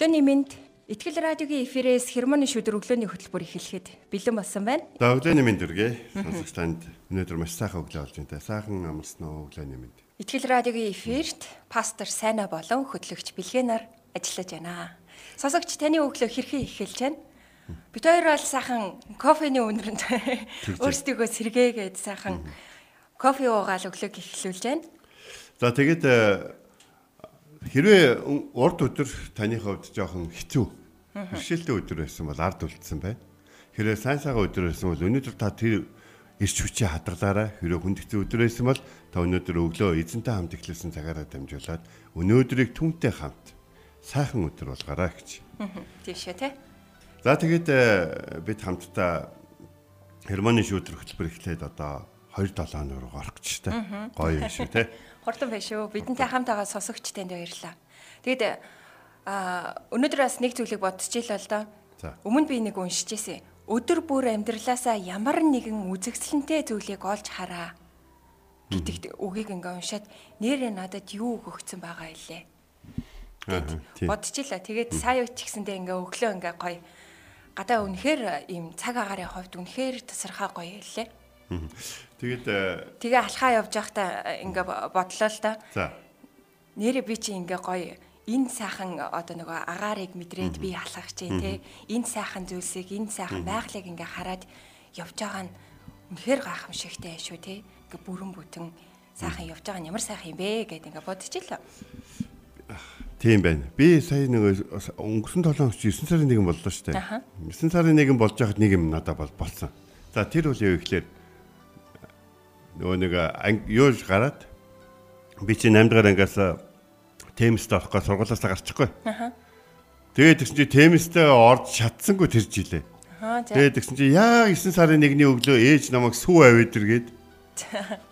Өглөөний мэнд Итгэл радиогийн эфирээс хермоны шүдэр өглөөний хөтөлбөр эхлэхэд бэлэн болсон байна. За өглөөний мэнд үргээ. Сонсогч танд өнөөдөр маш сайхан өглөө болж байна. Сайхан амарсан уу өглөөний мэнд. Итгэл радиогийн эфирт пастор Сайна болон хөтлөгч Билгэнаар ажиллаж байна. Сонсогч таны өглөө хэрхэн эхэлж байна? Бид хоёр бол сайхан кофений үнэрэнд өөрсдийгөө сэргээгээд сайхан кофе уугаал өглөөг эхлүүлж байна. За тэгээд Хэрвээ урд өдөр таны хувьд жоохон хэцүү бэрхшээлтэй өдөр байсан бол ард үлдсэн байна. Хэрвээ сайн сайхан өдөр байсан бол өнөөдөр та тэр эрч хүчээ хадгалаарай. Хэрвээ хүндэгцэн өдөр байсан бол та өнөөдөр өглөө эзэнтэй хамт эхлүүлсэн цагаараа дамжуулаад өнөөдрийг түнтэй хамт сайхан өдөр болгоорой гэж. Тийшээ тий. За тэгээд э, бид хамтдаа Германы шүүтрэх хөтөлбөр эхлээд одоо 2 7 нуур орох гэж та. Гоё юм шиг тий. Хурдан байна шүү. Бидэнтэй хамт байгаа сонсогч танд баярлалаа. Тэгээд а өнөөдөр бас нэг зүйлийг бодчихлоо л доо. Өмнө би нэг уншиж ирсэн. Өдөр бүр амьдралаасаа ямар нэгэн үзэгсэлэнтэй зүйлийг олж хараа гэдэг үгийг ингээ уншаад нэрээ надад юу өгөгцөн байгаа илээ. Бодчихлаа. Тэгээд сая үуч гэсэндээ ингээ өглөө ингээ гоё гадаа үнэхээр ийм цаг агарын хувьд үнэхээр тасархаа гоё илээ. Тэгээд тэгээ алхаа явж байхдаа ингээ бодлоо л да. За. Нэрээ би чи ингээ гоё энэ сайхан одоо нөгөө агаарыг мэдрээд би алхах чинь те энэ сайхан зүйлсийг энэ сайхан байгалыг ингээ хараад явж байгаа нь үнэхээр гайхамшигтай шүү те ингээ бүрэн бүтэн сайхан явж байгаа нь ямар сайхан юм бэ гэд ингээ бодчихлоо. Тийм байна. Би сая нэг өнгөрсөн 7 хоногч 9 сарын 1 боллоо шүү дээ. 9 сарын 1 болж байхад нэг юм надад бол болсон. За тэр үл юу ихлээр нөгөө нэг юу гараад би чи 8 дахь ангиас темэст орохгүй сургуулиас гарчихгүй. Тэгээд тэгсэн чи темэстээ орж чадсангүй тэр жилээ. Тэгээд тэгсэн чи яа 9 сарын 1-ний өглөө ээж намайг сүү авээд иргээд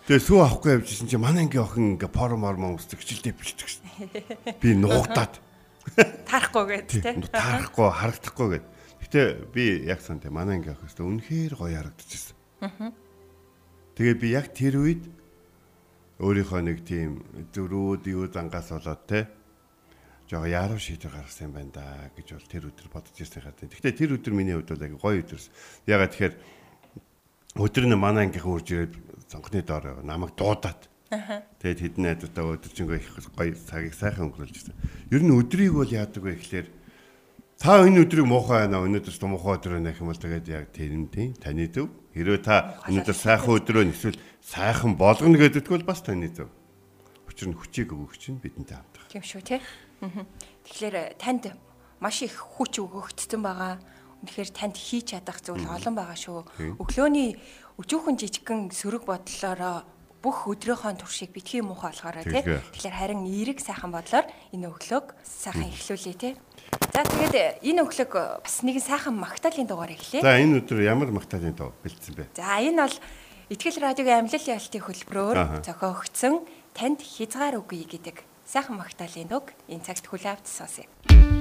Тэгээд сүү авахгүй явжсэн чи манай ангийн охин ингээ пором ормон устдаг хичээлдээ бичдэг шин. Би нуугдаад таарахгүй гээд тий. Таарахгүй харагдахгүй гээд. Гэтэ би яг сан тий манай ангийн охин өстө үнэхээр гоё харагдчихсан. Аа Тэгээ би яг тэр үед өөрийнхөө нэг тийм зөрүүд юу зангаас болоод те жоо яруу шийдвэр гаргасан юм байна да гэж бол тэр өдөр бодож ирсэн хаа. Гэхдээ тэр өдөр миний хувьд бол аягүй гоё өдөрс. Ягаад тэгэхээр өдөр нь манай ангийнхан үрж ирээд цонхны доор намайг дуудаад Тэгээд хэдэн найзуудаа өдөржингөө их гоё цагийг сайхан өнгөрүүлж ирсэн. Ер нь өдрийг бол яадаг вэ гэхлээр та энэ өдрийг муухай байна өнөөдөр ч муухай өдөр байна гэх юм бол тэгээд яг тэр нь тийм таны төв Хэрвээ та өнөөдөр сайхан өдрөө эсвэл сайхан болгоно гэдэг бол бас таны зөв. Учир нь хүчийг өгөх чинь бидэнтэй хамт байна. Тийм шүү тий. Тэгэхээр танд маш их хүч өгөгдсөн байгаа. Үнэхээр танд хийж чадах зүйл олон байгаа шүү. Өглөөний өчүүхэн жижигхэн сөрөг бодлороо бүх өдрийнхөө туршийг битгий муухай болохоор тий. Тэгэхээр харин эерэг сайхан бодлоор энэ өглөөг сайхан эхлүүлээ тий. За тэгээд энэ өглөөг бас нэгэн сайхан магтаалын дугаар эхлэе. За энэ өдөр ямар магтаалын дуу бэлдсэн бэ? За энэ бол Итгэл радиогийн амлал ялтын хөтөлбөрөөр зохиогдсон танд хязгаар үгүй гэдэг сайхан магтаалын дуг энэ цагт хүлээвч сонсъё.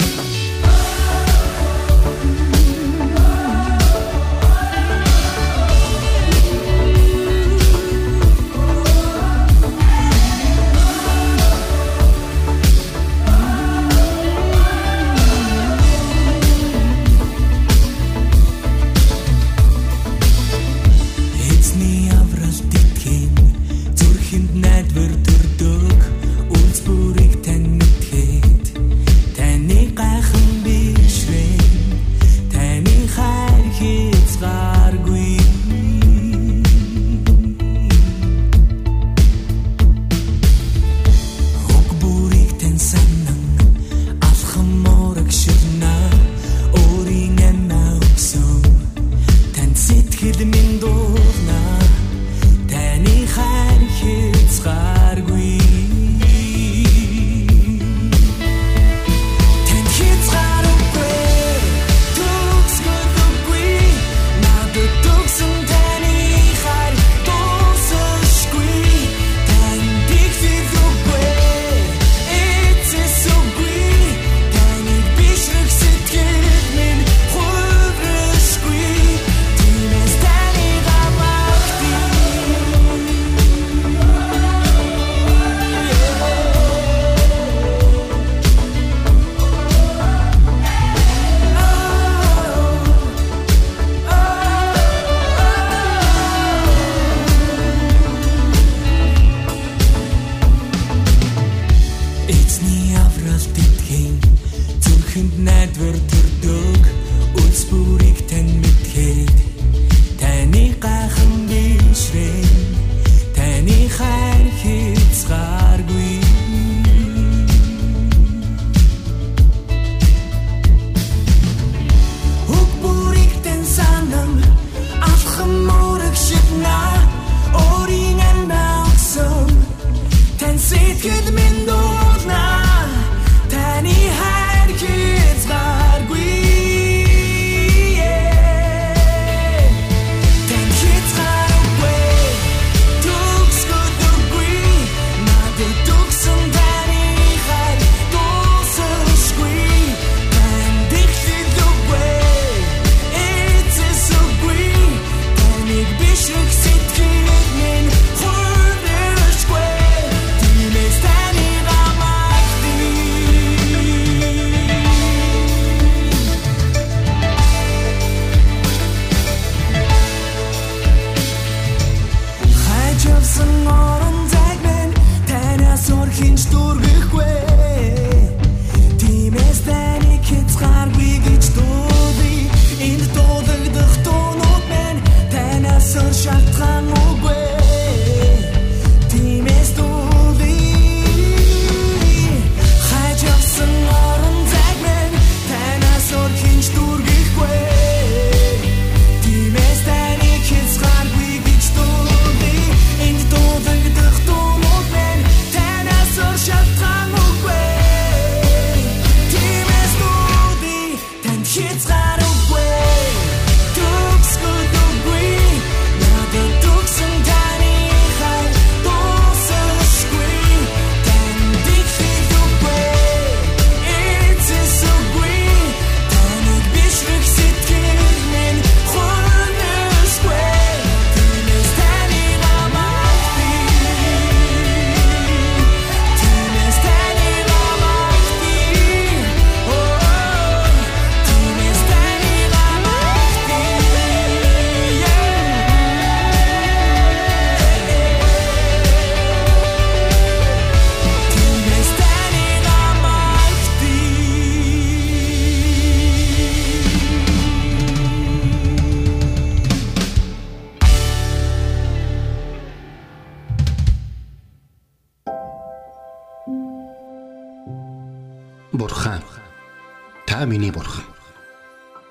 Тань сэтгэл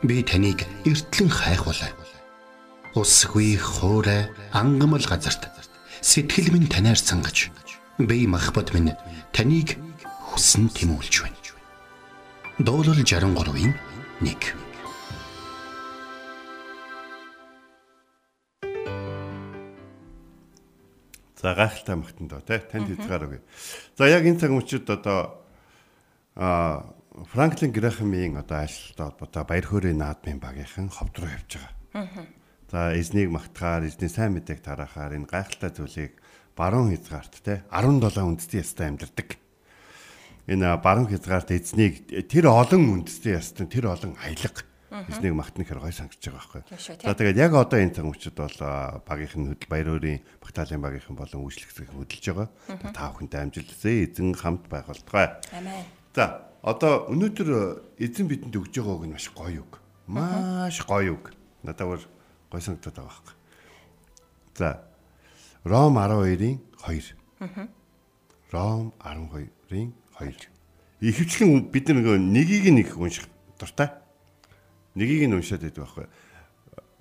Би таныг эртлэн хайхвалаа. Усгүй хуурай ангамл газарт сэтгэл минь танаар сангаж би махбат минь таныг хүсн тимүүлж байна. Дуурал 63-ийн 1 За гайхалтай магтан доо тий танд хязгаар үгүй. За яг энэ цаг мөчид одоо а Франклин Грахамын одоо ажилттай холбоотой баяр хөөрийн наадмын багийнхан ховд руу явж байгаа. За эзнийг магтахаар эзний сайн мэдээг тараахаар энэ гайхалтай зүйлийг баруун хязгаарт тий 17 үндэстэн ястай амьдардаг. Энэ баруун хязгаарт эзнийг тэр олон үндэстэн ястан тэр олон аялга эзнийг магтны хэр гой сангаж байгаа байхгүй. За тэгээд яг одоо энэ цаг мөчид бол багийнхан хөдөл баяр хөөрийн багтаалын багийнхан болон үйлчлэгчид хөдөлж байгаа. Та бүхэнтэй амжилт хүсье. Эзэн хамт байх болтугай. Амен. За одоо өнөөдөр э, эзэн бидэнд өгж байгаа үг нь маш гоё үг. Маш гоё үг. Надад бүр гоё санагдаад байгаа байхгүй. За Ром 12-ийн 2. Ром 12-ийн 2. Ихэвчлэн бид нэгийг нэг унших дуртай. Нэгийг нь уншаад байдаг байхгүй.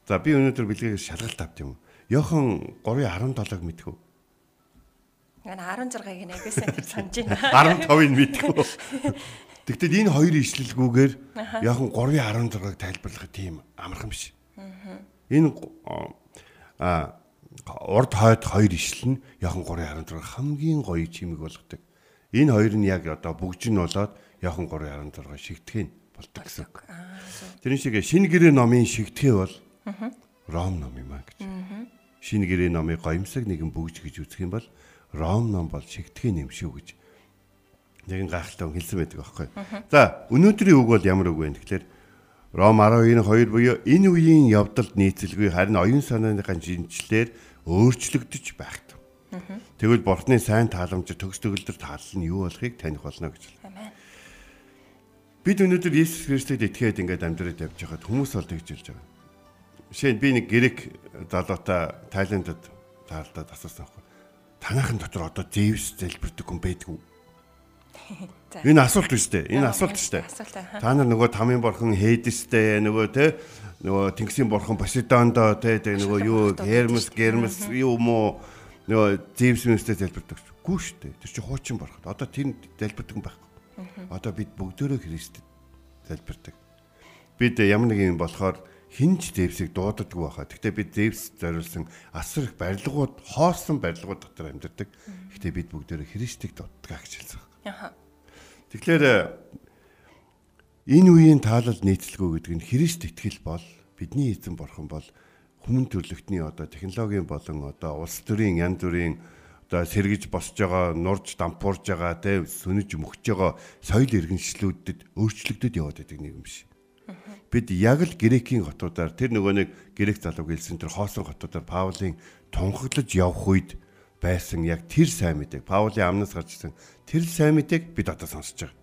За би өнөөдөр бэлгээс шалгалт авт юм. Йохан 3:17-г мэдэх үү? Гана 16-ыг нэгсэн тэр санаж байна. 15-ыг мэдгүй. Тэгвэл энэ хоёр ишлэлгүйгээр яхан 3.16-ыг тайлбарлах тийм амархан биш. Энэ а урд хойд хоёр ишлэл нь яхан 3.16 хамгийн гоё чимэг болгодог. Энэ хоёр нь яг одоо бүгж нь болоод яхан 3.16 шигтгэн болдог гэсэн. Тэрэн шиг шинэ гэрээ номын шигтгэ бол Ром ном юм а гэж. Шинэ гэрээ номыг гоёмсог нэгэн бүгж гэж үзэх юм бол Ром ном бол шигтгэн юм шүү гэж нэгэн гайхалтай хэлсэн байдаг аахгүй. За өнөөдрийн үг бол ямар үг вэ? Тэгэхээр Ром 12:2 буюу энэ үеийн явдалд нийцэлгүй харин оюун санааныхаа шинжилээр өөрчлөгдөж байхт. Тэгвэл бурхны сайн тааламж төгс төгөлдөр таалал нь юу болохыг таних болно гэж. Амен. Бид өнөөдөр Иесус Христэд итгээд ингээд амьдраад явж байхад хүмүүс бол тэгж хэлж байгаа. Жишээ нь би нэг грек залуутай Тайландд таалдаад асуусан байхгүй. Танайхан дотор одоо Зевс залбирдаг хүн байдгүй. За. Энэ асуулт биш үү? Энэ асуулт шүү дээ. Та нар нөгөө тамийн борхон Хейдестэй нөгөө те нөгөө Тэнгисийн борхон Посейдондоо те те нөгөө юу Гермес Гермес юу мó нөгөө Зевс мэстэй залбирдаг. Гүү шүү дээ. Тэр чинь хуучин борхон. Одоо тэр залбирдаг хүн байхгүй. Одоо бид бүгдөө Христэд залбирдаг. Бид ямар нэг юм болохоор хинч Зевсийг дуудадаггүй байхаа. Гэхдээ бид Зевс зориулсан асар их барилгууд, хоосон барилгууд дотор амьдардаг. Гэхдээ бид бүгдөө Христийг дууддаг гэж хэлсэн. Тэгэхээр энэ үеийн таалал нийцэлгүй гэдэг нь Христ итгэл бол бидний эзэн бурхан бол хүмүүн төрлөختний одоо технологийн болон одоо улс төрийн янз бүрийн одоо сэргэж босж байгаа, нурж дампуурж байгаа, тэ сүнэж мөхж байгаа соёл иргэншлүүдэд өөрчлөгдөд яваад байдаг нэг юм шиг. Бид яг л грекийн хотуудаар тэр нөгөө нэг грек залууг хэлсэн тэр хоосон хотуудаар Паулын тунхаглаж явах үед байсан яг тэр сайн мэдээг Паулийн амнаас гарч ирсэн тэр сайн мэдээг бид одоо сонсож байгаа.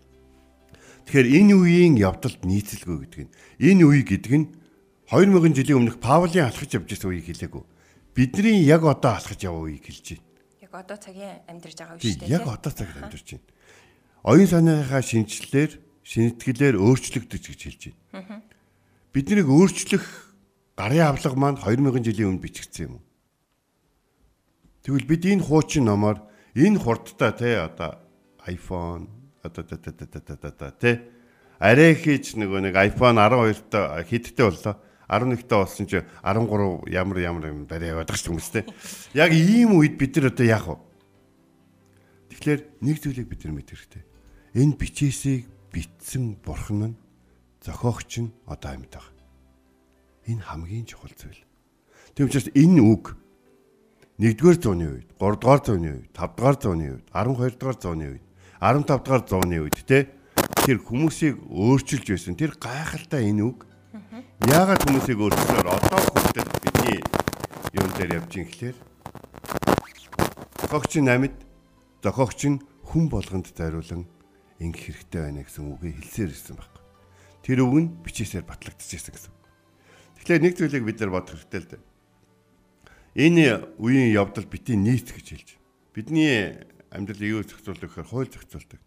Тэгэхээр энэ үеийн явдалд нийцэлгүй гэдэг нь энэ үе гэдэг нь 2000 жилийн өмнөх Паулийн алхаж явж байсан үеийг хэлээгүй. Бидний яг одоо алхаж яваа үеийг хэлж байна. Яг одоо цагийн амьдарч байгаа үе шүү дээ. яг одоо цагт амьдарч байна. Оюун санааныхаа шинжилэлээр шинэтгэлээр өөрчлөгдөж гэж хэлж байна. Биднийг өөрчлөх гарын авлага маань 2000 жилийн өмнө бичигдсэн юм. Тэгвэл бид энэ хуучин номоор энэ хурдтай те одоо iPhone одоо та та та та та та те арай хийж нөгөө нэг iPhone 12-та хиттэй боллоо. 11-т болсон чи 13 ямар ямар юм барай яваад байгаа шүү хүмүүстэй. Яг ийм үед бид нар одоо яах вэ? Тэгэхээр нэг зүйлийг бид нар мэдэх хэрэгтэй. Энэ бичээсийг битсэн бурхан нь зохиогч нь одоо амьд байгаа. Энэ хамгийн чухал зүйл. Тийм учраас энэ үг 1-р зууны үед, 3-р зууны үед, 5-р зууны үед, 12-р зууны үед, 15-р зууны үед те тэр хүмүүсийг өөрчилж байсан. Тэр гайхалтай энэ үг Яагаад хүмүүсийг өөрчлөөр одоо хүртэл бидний юун дээр явж ин гэхлээр зохиогч нь амьд зохиогч нь хүн болгонд зориулан ингэх хэрэгтэй байна гэсэн үгийг хэлсээр ирсэн байхгүй. Тэр үг нь бичээсээр батлагдчихсэн гэсэн. Тэгэхээр нэг зүйлийг бид нар бодох хэрэгтэй л дээ. Энэ үеийн явдал битгий нийт гэж хэлж. Бидний амьдрал юу зохицуулдаг гэхээр хууль зохицуулдаг.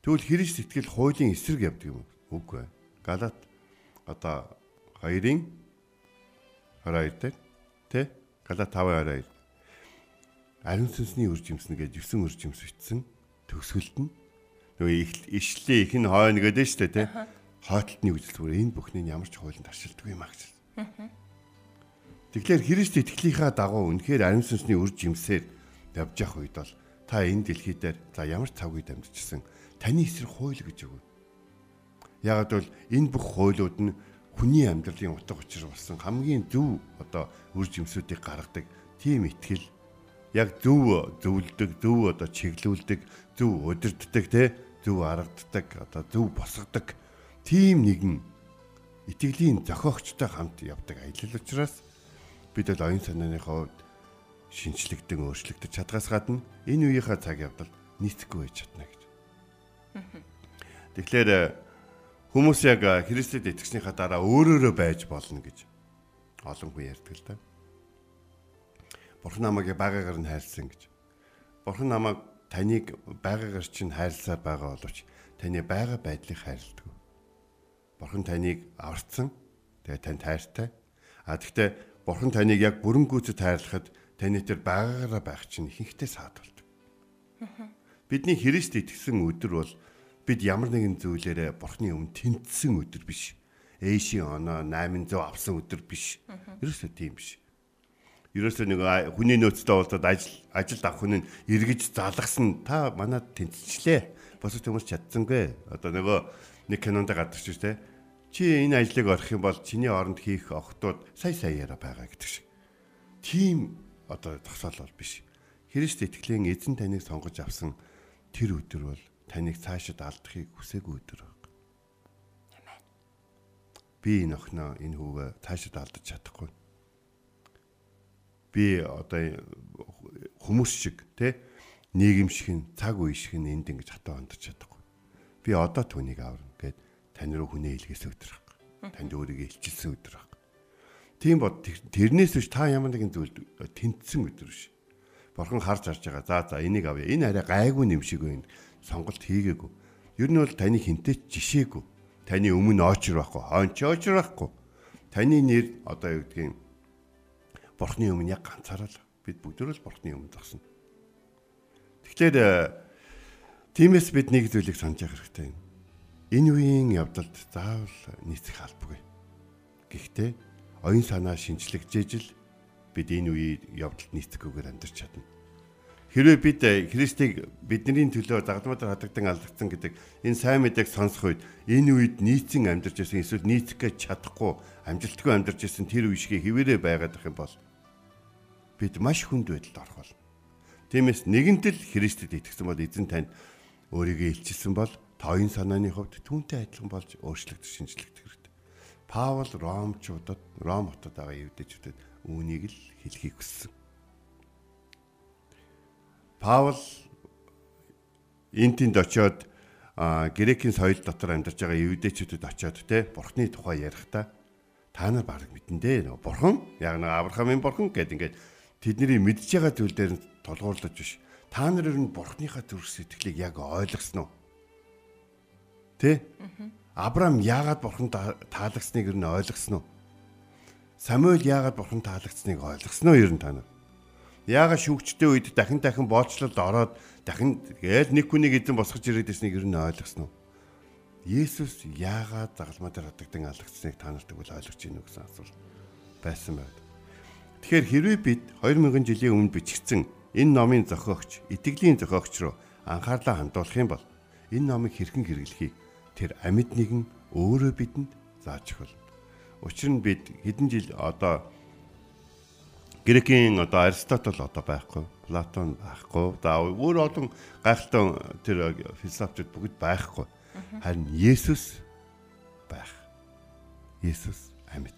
Тэгвэл Христ итгэл хуулийн эсрэг явдаг юм уу? Үгүй ээ. Галат одоо 2-ын 22 дээр тэ Галат 5:22 ариун сүнсний үржимсэн гэж 9 үржимс бичсэн төгсгөлд нь нөгөө ишлээ их нь хойно гэдэг нь шүү дээ тэ хойтолтны үжилсвэр энэ бүхнийг ямар ч хуулинд таршилдаг юм а гэж. Тэгэхээр Христ итгэлийнхаа дагуу үнэхээр ариун сүнсний үр жимсээр явж явах үед бол та энэ дэлхий дээр за ямар цаг үед амьдчихсан таны эсрэг хууль гэж өгнө. Ягаад бол энэ бүх хуулиуд нь хүний амьдралын утга учир болсон хамгийн зөв одоо үр жимсүүдийг гаргадаг тийм итгэл яг зөв зөвлөдөг, зөв одоо чиглүүлдэг, зөв удирддаг те зөв аргаддаг, одоо зөв босгодог тийм нэгэн итгэлийн зохиогчтой хамт явдаг аялал учраас бид бол оюун санааныхаа хувьд шинчлэгдэн өөрчлөгдөж чадгаас гадна энэ үеийнхаа цаг явдал нийцэхгүй байж чадна гэж. Тэгэхээр хүмүүс яг Христэд итгэснийхаа дараа өөрөөрөө байж болно гэж олон хүн ярьдаг л да. Бурхан намайг байгаагаар нь хайрлсан гэж. Бурхан намайг таныг байгаагаар чинь хайрласаар байгаа боловч таны байгаа байдлыг хайрладаг. Бурхан таныг аварцсан. Тэгээ танд хайртай. А тэгвэл Бурхан таныг яг бүрэн гүйцэд хайрлахад таны тэр байгаагаараа байх чинь ихэнхдээ саадуулдаг. Бидний Христ итгэсэн өдөр бол бид ямар нэгэн зүйлээрээ Бурханы өмнө тэнцсэн өдөр биш. Ээшийн оноо 800 авсан өдөр биш. Ерөөсөө тийм биш. Ерөөсөө нэг хүний нөөцтэй уулзаад ажил ажил авах хүн нь эргэж залгасан та манад тэнцчлээ. Босож хүмүүс чадсангүй. Одоо нөгөө нэг кинонд гадарч шүү дээ. Чи энэ ажлыг орох юм бол чиний оронд хийх охтууд сая саяараа байгаа гэдэг шиг. Тийм одоо тосол бол биш. Христ итгэлийн эзэн таныг сонгож авсан тэр өдөр бол таныг цаашид алдахыг хүсээгүй өдөр баг. Би энэ охиноо энэ хүүгээ цаашид алдаж чадахгүй. Би одоо хүмүүс шиг те нийгэм шиг цаг үе шиг энд ингэж хатаа ондож чадахгүй. Би одоо түүнийг аварна тань руу хүнээ илгээсэн өдөр баг. Танд өөрийгөө илчилсэн өдөр баг. Тийм бод тэр- тэрнээс биш та ямар нэгэн зүйлд тэнцсэн өдөр биш. Бурхан харж харж байгаа. За за энийг авъя. Энэ арай гайгүй юм шиг байна. Сонголт хийгээгүй. Ер нь бол таны хинтээ жишээгүй. Таны өмнө очр байхгүй, хойно ч очр байхгүй. Таны нэр одоо юу гэдгийг Бурхны өмнө яг ганцаараа л бид бүгдөө л Бурхны өмнө зогсно. Тэгэхээр э, тиймээс бид нэг зүйлийг санаж явах хэрэгтэй юм. Энэ үеийн явдалд заавал нийцэх албагүй. Гэхдээ оюун санаа шинжлэгжээж л бид энэ үеийн явдалд нийцэхгүйгээр амьдарч чадна. Хэрвээ бид э, Христийг бидний төлөө дагдмаар хадагдан алдагдсан гэдэг энэ сайн мэдээг сонсох үед энэ үед нийцэн амьдарч байсан эсвэл нийцэх гэж чадахгүй амжилтгүй амьдарч байсан тэр үе шиг хിവэрэ байгаад ах юм бол бид маш хүнд байдалд орох болно. Тиймээс нэгэнт л Христэд итгэсэн бол эзэн танд өөрийгөө илчилсэн бол та оюун санааны хувьд түүнтэй адилхан болж өөрчлөгдөж шинжлэгдэх хэрэгтэй. Паул Ромчуудад Ром хотод байгаа евдэчүүдэд үүнийг л хэлхийг хүссэн. Паул энтэнд очиод грекийн соёл дотор амьдарч байгаа евдэчүүдэд очиод те бурхны тухай ярихдаа та нар баг мэдэн дээ нөгөө бурхан яг нэг Авраамийн бурхан гэд ингээд тэдний мэдж байгаа зүйл дээр тулгуурлаж биш та нар ер нь бурхныхаа төрөх сэтгэлийг яг ойлгосноо Тэ? Авраам яагаад бурхан таалагсныг ер нь ойлгосноо? Самуэль яагаад бурхан таалагдсныг ойлгосноо ер нь та нар? Яагаад шүүгчтэй үед дахин дахин боолчлолд ороод дахин гээл нэг хүнийг эзэн босгож ирээдсэнийг ер нь ойлгосноо? Есүс яагаад загалмаа дээр хатагдан алдагдсныг та нарт тэгвэл ойлгож гинэ гэсэн асуулт байсан байд. Тэгэхээр хэрвээ бид 2000 жилийн өмнө бичигдсэн энэ номын зохиогч, итгэлийн зохиогч руу анхаарлаа хандуулах юм бол энэ номыг хэрхэн хэрэглэхийг тэр амьд нэгэн өөрөө бидэнд зааж өгөл. Учир нь бид хэдэн жил одоо Грекийн одоо Аристотл одоо байхгүй, Платон байхгүй, за өөр олон гайхалтай тэр философчид бүгд байхгүй. Харин Есүс байх. Есүс амьд.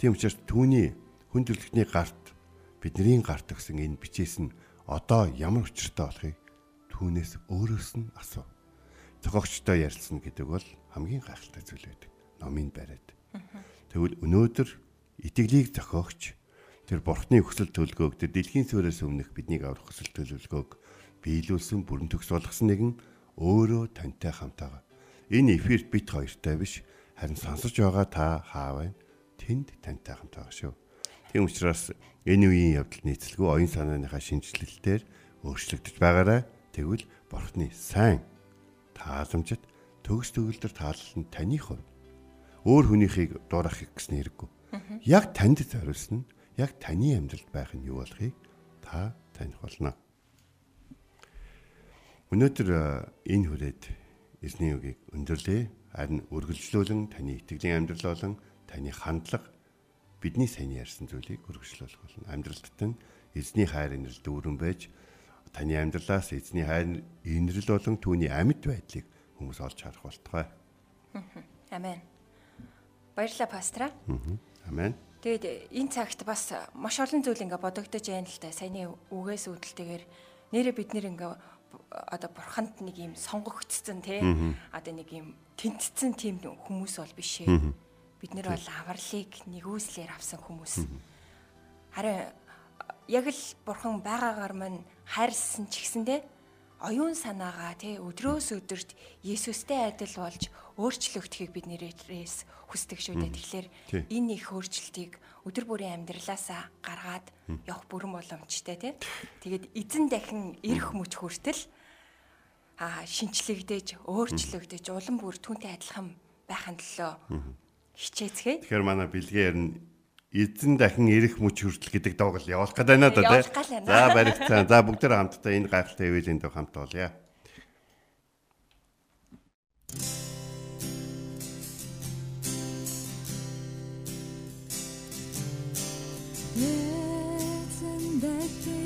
Тийм учраас түүний хүн төрлөختний гарт бидний гарт өгсөн энэ бичээс нь одоо ямар учиртай болохыг түүнээс өөрөөс нь асуу. Зохиогчтой ярилцсан гэдэг бол хамгийн гайхалтай зүйл байдаг. Номын бариад. Тэгвэл өнөөдөр итгэлийг зохиогч тэр бурхны хүсэл төлгөөг тэр дэлхийн суурьаас өмнөх биднийг аврах хүсэл төлөвлөгөөг биелүүлсэн бүрэн төгс болгосон нэгэн өөрөө тантай хамтаага. Энэ эфирт бит хоёртай биш харин сонсож байгаа та хаав байна. Тэнд тантай хамтаага шүү. Тийм учраас энэ үеийн явдал нийцэлгүй оюун санааныхаа шинжилэлтээр өөрчлөгдөж байгаарай. Тэгвэл бурхны сайн тааламжит төгс төгөлдөр таалал нь таны хувь. Өөр хүнийхийг дуурайхыг гэсэн хэрэггүй. Яг танд зориулсан яг таны амьдралд байх нь юу болохыг та таних болно. Өнөөдөр энэ хүрээд эзний үгийг өндөрлөө. Харин үргэлжлүүлэн таны итгэлийн амьдрал болон таны хандлага бидний сайн ярьсан зүйлийг үргэлжлүүлэх болно. Амьдралд тань эзний хайр инрэл дүүрэн байж таны амьдралаас эзний хайр инрэл болон түүний амьд байдлыг хүмүүс олж харах болтугай. Амен. Баярлалаа пастра. Амен. Тэгээд энэ цагт бас маш олон зүйл ингээ бодогдож байна л да. Саяны үгээс үүдэлтэйгээр нэрэ бид нэр ингээ одоо бурханд нэг юм сонгогдсон тий. Одоо нэг юм тэнцсэн тийм хүмүүс бол биш ээ. Бид нэр бол авралыг нэгүслэр авсан хүмүүс. Харин яг л бурхан байгаагаар мань хайрлсан ч гэсэндээ оюун санаагаа тий өдрөөс өдөрт Есүстэй адил болж өөрчлөгдөхийг бид нэрээс хүсдэг шүү дээ. Тэгэхээр энэ их өөрчлөлтийг өдөр бүрийн амьдралаасаа гаргаад явах бүрэн боломжтой тий. Тэгээд эзэн дахин ирэх мөч хүртэл а шинчлэгдэж, өөрчлөгдөж, улам бүр түүнтэй адилхан байхын төлөө хичээцгээд Тэгэхээр манай бэлгээр нь эзэн дахин ирэх мөч хүртэл гэдэг доогл явуулах гэдэг байна да тий. Явуулах гал байна. За баригцаа. За бүгд тэ хамтдаа энэ гайхалтай ивэлийн дэх хамт болъё. Эзэн дахин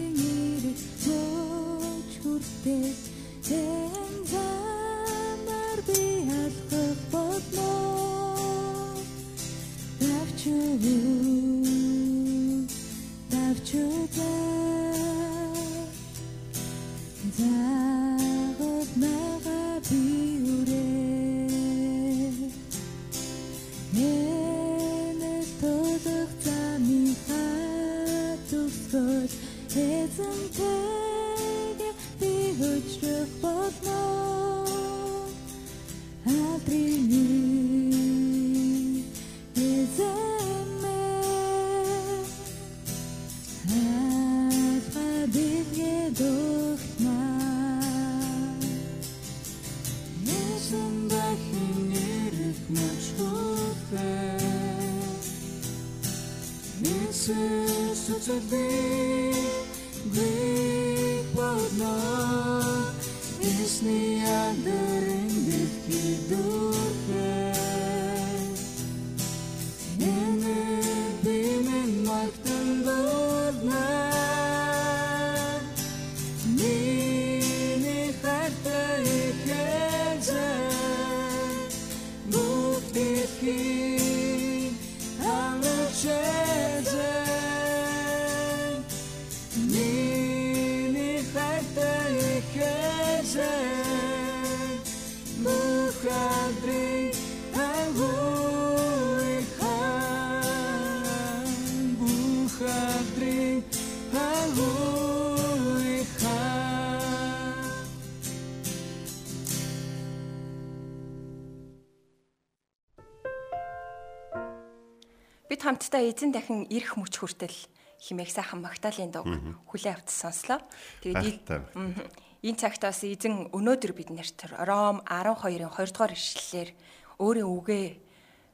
Бид хамтдаа эзэн дахин ирэх мөч хүртэл химээх сайхан Магдалины дуг хүлээ авч сонслоо. Тэгээд энэ цагт бас эзэн өнөөдөр биднэрт Ром 12-ын 2 дугаар ишлэлээр өөрийн үгээ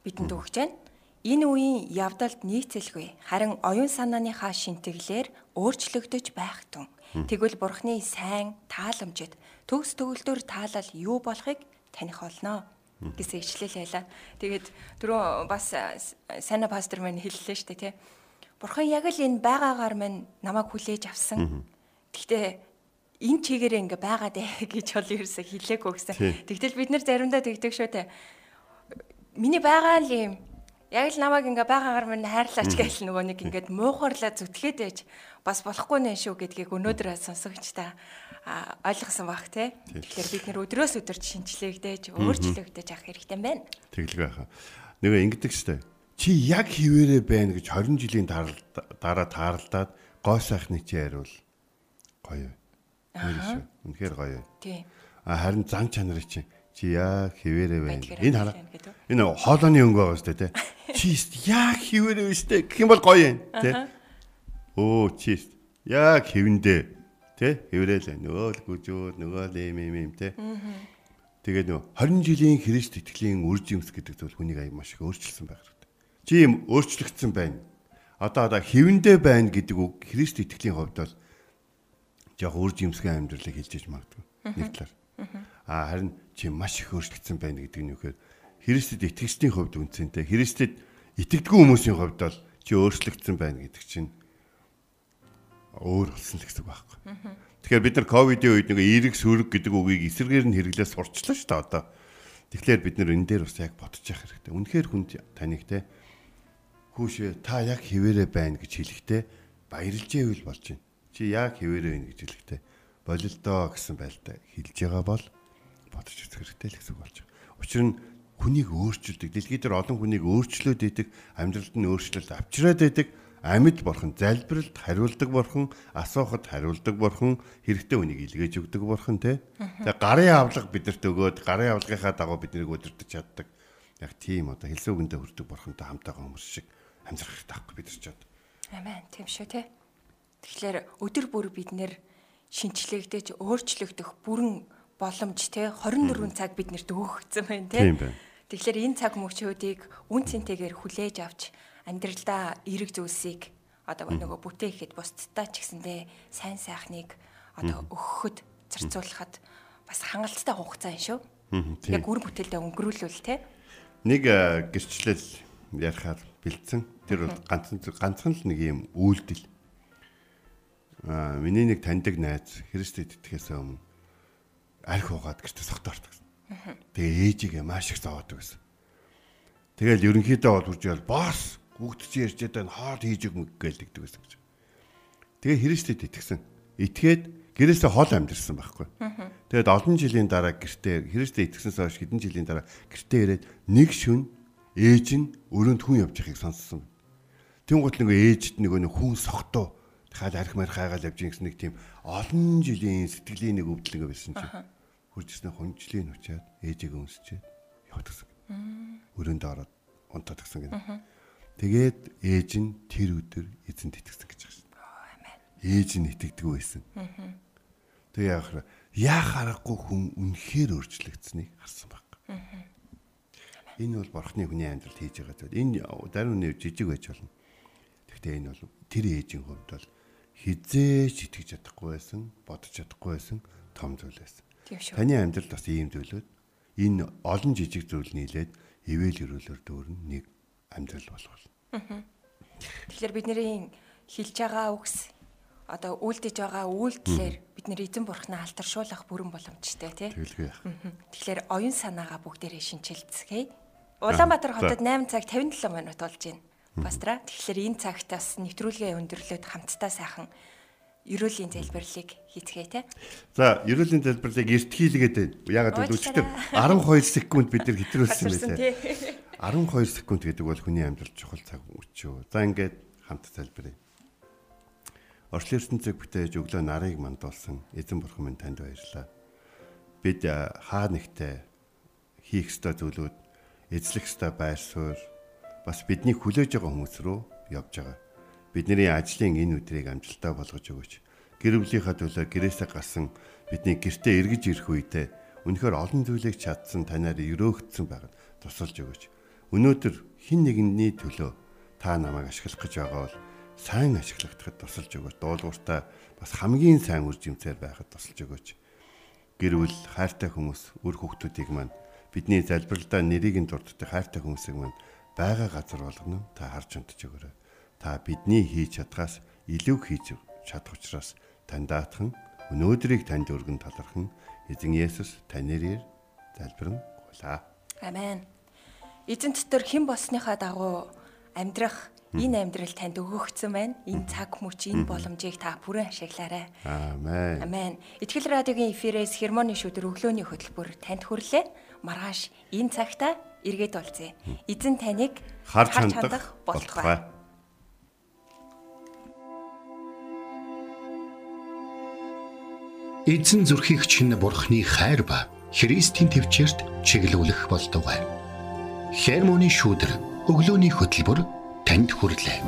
бидэнд өгч байна. Энэ үеийн явдалд нийцэлгүй харин оюун санааныхаа шинтгэлээр өөрчлөгдөж байх тун. Тэгвэл бурхны сайн тааламжид төгс төгөлдөр таалал юу болохыг таних олноо гэсэн ишлэл байлаа. Тэгээд түрүү бас а, с- сайна пастор маань хэллээ шүү дээ тий. Бурхан яг л энэ байгаагаар минь намайг хүлээж авсан. Гэхдээ энэ чигээрээ ингээ байгаад ээ гэж бол ерөөсө хэлээгүй гэсэн. Тэгтэл бид нэр заримдаа тэгдэг шүү дээ. Миний байгаа л юм. Яг л намайг ингээ байгаагаар минь хайрлаач гэж нөгөө нэг ингээд муухарлаа зүтгээд байж бас болохгүй нэ шүү гэдгийг өнөөдөр сонсогч та ойлгосон баг тий. Тэгэхээр бид нэр өдрөөс өдөрт шинчлэгдэж, өөрчлөгдөж авах хэрэгтэй байна. Тэглэг байха. Нөгөө ингэдэг штэ. Чи яг хിവэрэ байна гэж 20 жилийн дараа тааралдаад гоо сайхны чи хариул. Гоё. Аа. Үнэхээр гоё. Тий. А харин зан чанарыг чи чи яг хിവэрэ байна. Энэ хараа. Энэ хоолойны өнгө байгаа штэ тий. Чи яг хിവэрэ штэ гэх юм бол гоё юм тий. Оо чи яг хിവэндээ тий. Хിവэрэл нөгөө л гүжүүд нөгөө л юм юм юм тий. Тэгээд нөө 20 жилийн Христ итгэлийн үр жимс гэдэг зүйл хүнийг аяа маш их өөрчилсөн байх хэрэгтэй. Чи юм өөрчлөгдсөн байна. Одоо одоо хэвэндэ байна гэдэг үг Христ итгэлийн хувьд бол жоох үр жимсгийн амьдралыг хэлж иж магадгүй. Нэг талаар. А харин чи маш их өөрчлөгдсөн байна гэдэг нь юу гэхээр Христэд итгэгчдийн хувьд үнцэнтэй. Христэд итгэдэггүй хүмүүсийн хувьд бол чи өөрчлөгдсөн байна гэдэг чинь өөр болсон л гэсэн байхгүй. Тэгэхээр бид нар ковидын үед нэг эерэг сүрэг гэдэг үгийг эсэргээр нь хэрэглээ сурчлаа шүү дээ одоо. Тэгэхээр бид нар энэ дээр бас яг бодож явах хэрэгтэй. Үнэхээр хүнд таныг те хүүшээ та яг хിവэрэ байна гэж хэлэхдээ баярлж ивэл болж байна. Чи яг хിവэрэ байна гэж хэлэхдээ болилдоо гэсэн байлтай хэлж байгаа бол бодож үзэх хэрэгтэй л гэсэн үг болж байгаа. Учир нь хүнийг өөрчилдөг. Дэлхий дээр олон хүнийг өөрчлөөд идэг, амьдралд нь өөрчлөлт авчираад идэг амьд борхон залбиралд хариулдаг борхон асуухад хариулдаг борхон хэрэгтэй үнийг илгээж өгдөг борхон те тэгээ гарын авлага бидэрт өгөөд гарын авлагынхаа дагуу биднийг өдөртөж чаддаг яг тийм одоо хэлсэн үгэндээ хүрдэг борхонтой хамтаага хүмүүс шиг амьдрах хэрэгтэй байхгүй бид нар ч одоо Амен. Тийм шүү те. Тэгэхээр өдөр бүр бид нэр шинчлэгдэж өөрчлөгдөх бүрэн боломж те 24 цаг биднэрт өгөгдсөн байна те. Тийм байна. Тэгэхээр энэ цаг мөчүүдийг үн цэнтэйгээр хүлээж авч амьдралдаа эерэг зүйлсийг одоо нөгөө бүтээхэд бусдтай ч гэсэндээ сайн сайхныг одоо өгөхөд зарцуулахад бас хангалттай хугацаа юм шүү. Яг үр бүтээлдээ өнгөрүүлвэл те. нэг гэрчлэл ярихаар бэлдсэн тэр бол ганцхан ганцхан л нэг юм үйлдэл аа миний нэг таньдаг найз Христэд итгэхээс өмнө арх угаад гэртээ согтоордог. Тэгээ ээжигээ маш их зовоодог гэсэн. Тэгэл ерөнхийдөө бол үрж ял босс бүгд чи ярьж байгаа хоол хийж өгмөг гэлдэгдэг гэсэн гэж. Тэгээ Христэд итгэсэн. Итгээд гэрээсээ хол амьдэрсэн байхгүй. Тэгээд олон жилийн дараа гэртээ Христэд итгэснээс хойш хэдэн жилийн дараа гэртээ ирээд нэг шүн ээж нь өрөөнд хүн явж байгааг сонссон. Тэнгуут нөгөө ээжд нөгөө нэг хүн согтуу дахиад арх марх хайгаал явж гин гэсэн нэг тийм олон жилийн сэтгэлийн нэг өвдөл ингээ байсан чинь. хурж ирсэн хүнжлийн учаад ээжийг өнсчээд яваад гисэн. Өрөөндөө ороод унтаад гисэн гэнэ. Тэгээд ээж нь тэр өдөр эзэнт итгэсэн гэж байгаа шин. Ээж нь итгэдэг байсан. Тэгээ яахаар яах аргагүй хүн үнэхээр өөрчлөгдсөнийг харсан баг. Энэ бол бурхны хүний амьдралд хийж байгаа зүйл. Энэ даруй нэр жижиг байж болно. Гэхдээ энэ бол тэр ээжийн хувьд бол хизээч итгэж чадахгүй байсан, бодож чадахгүй байсан том зүйл байсан. Таны амьдралд бас ийм зүйлүүд энэ олон жижиг зүйл нийлээд ивэл өрөөлөөр дүүрэн нэг амьдрал болгоно. Тэгэхээр бидний хилж байгаа үгс одоо үйлдэж байгаа үйлдэлээр бид нэр эзэн бурхнаа алдаршуулах бүрэн боломжтой тий. Тэгэлгүй. Тэгэхээр оюун санаагаа бүгдээрээ шинчилцгээе. Улаанбаатар хотод 8 цаг 57 минут болж байна. Пастра. Тэгэхээр энэ цагтаас нэвтрүүлгээ өндөрлөөд хамтдаа сайхан ерөөлийн залбирлыг хийцгээе те. За, ерөөлийн залбирлыг эрт хийлгээд байна. Ягаад гэвэл өчтөр 12 секунд бид нар хэтрүүлсэн тий. 12 секунд гэдэг бол хүний амьдрал чухал цаг өчөө. За ингээд хамт залбирая. Орчлын ертөнцийг бүтээж өглөө нарыг мандуулсан эзэн бурхан минь танд баярлалаа. Бид хаа нэгтээ хийх ёстой зүйлүүд эзлэх ёстой байр суурь бас бидний хүлээж байгаа хүмүүс рүү явж байгаа. Бидний ажлын энэ өдрийг амжилттай болгож өгөөч. Гэр бүлийнхаа төлөө гэрээсээ гарсан бидний гэртээ эргэж ирэх үедээ үнэхээр олон зүйлийг чадсан танаар өрөөгдсөн байгаад тусалж өгөөч. Өнөөдөр хин нэгний төлөө та намайг ашиглах гэж байгаа бол сайн ашиглахдахад тусалж өгөөч. Дуулууртаа бас хамгийн сайн үр жимсээр байхад тусалж өгөөч. Гэр бүл хайртай хүмүүс, үр хүүхдүүдийг маань бидний залбиралдаа нэрийг нь дурддаг хайртай хүмүүсийг маань байгаа газар болгоно та харж унтж өгөөрэй. Та бидний хийж чадхаас илүү хийж чадах учраас тань даатхан өнөөдрийг танд өргөн талархан эзэн Есүс тань нэрээр залбирэн гуйлаа. Амен. Эзэн дотор хэн болсныхаа дагуу амьдрах энэ амьдрал танд өгөгдсөн байна. Энэ цаг мөч энэ боломжийг та бүрэн ашиглаарай. Аамен. Амен. Итгэл радиогийн эфирээс хермоны шүдэр өглөөний хөтөлбөр танд хүрлээ. Маргааш энэ цагта эргээд олзъя. Эзэн таныг Харж хандах болтугай. Эзэн зүрхийг чинь бурхны хайр ба Христийн төвчөрт чиглүүлэх болтугай. Хермоны шүүдэр өглөөний хөтөлбөр танд хүрэлээ.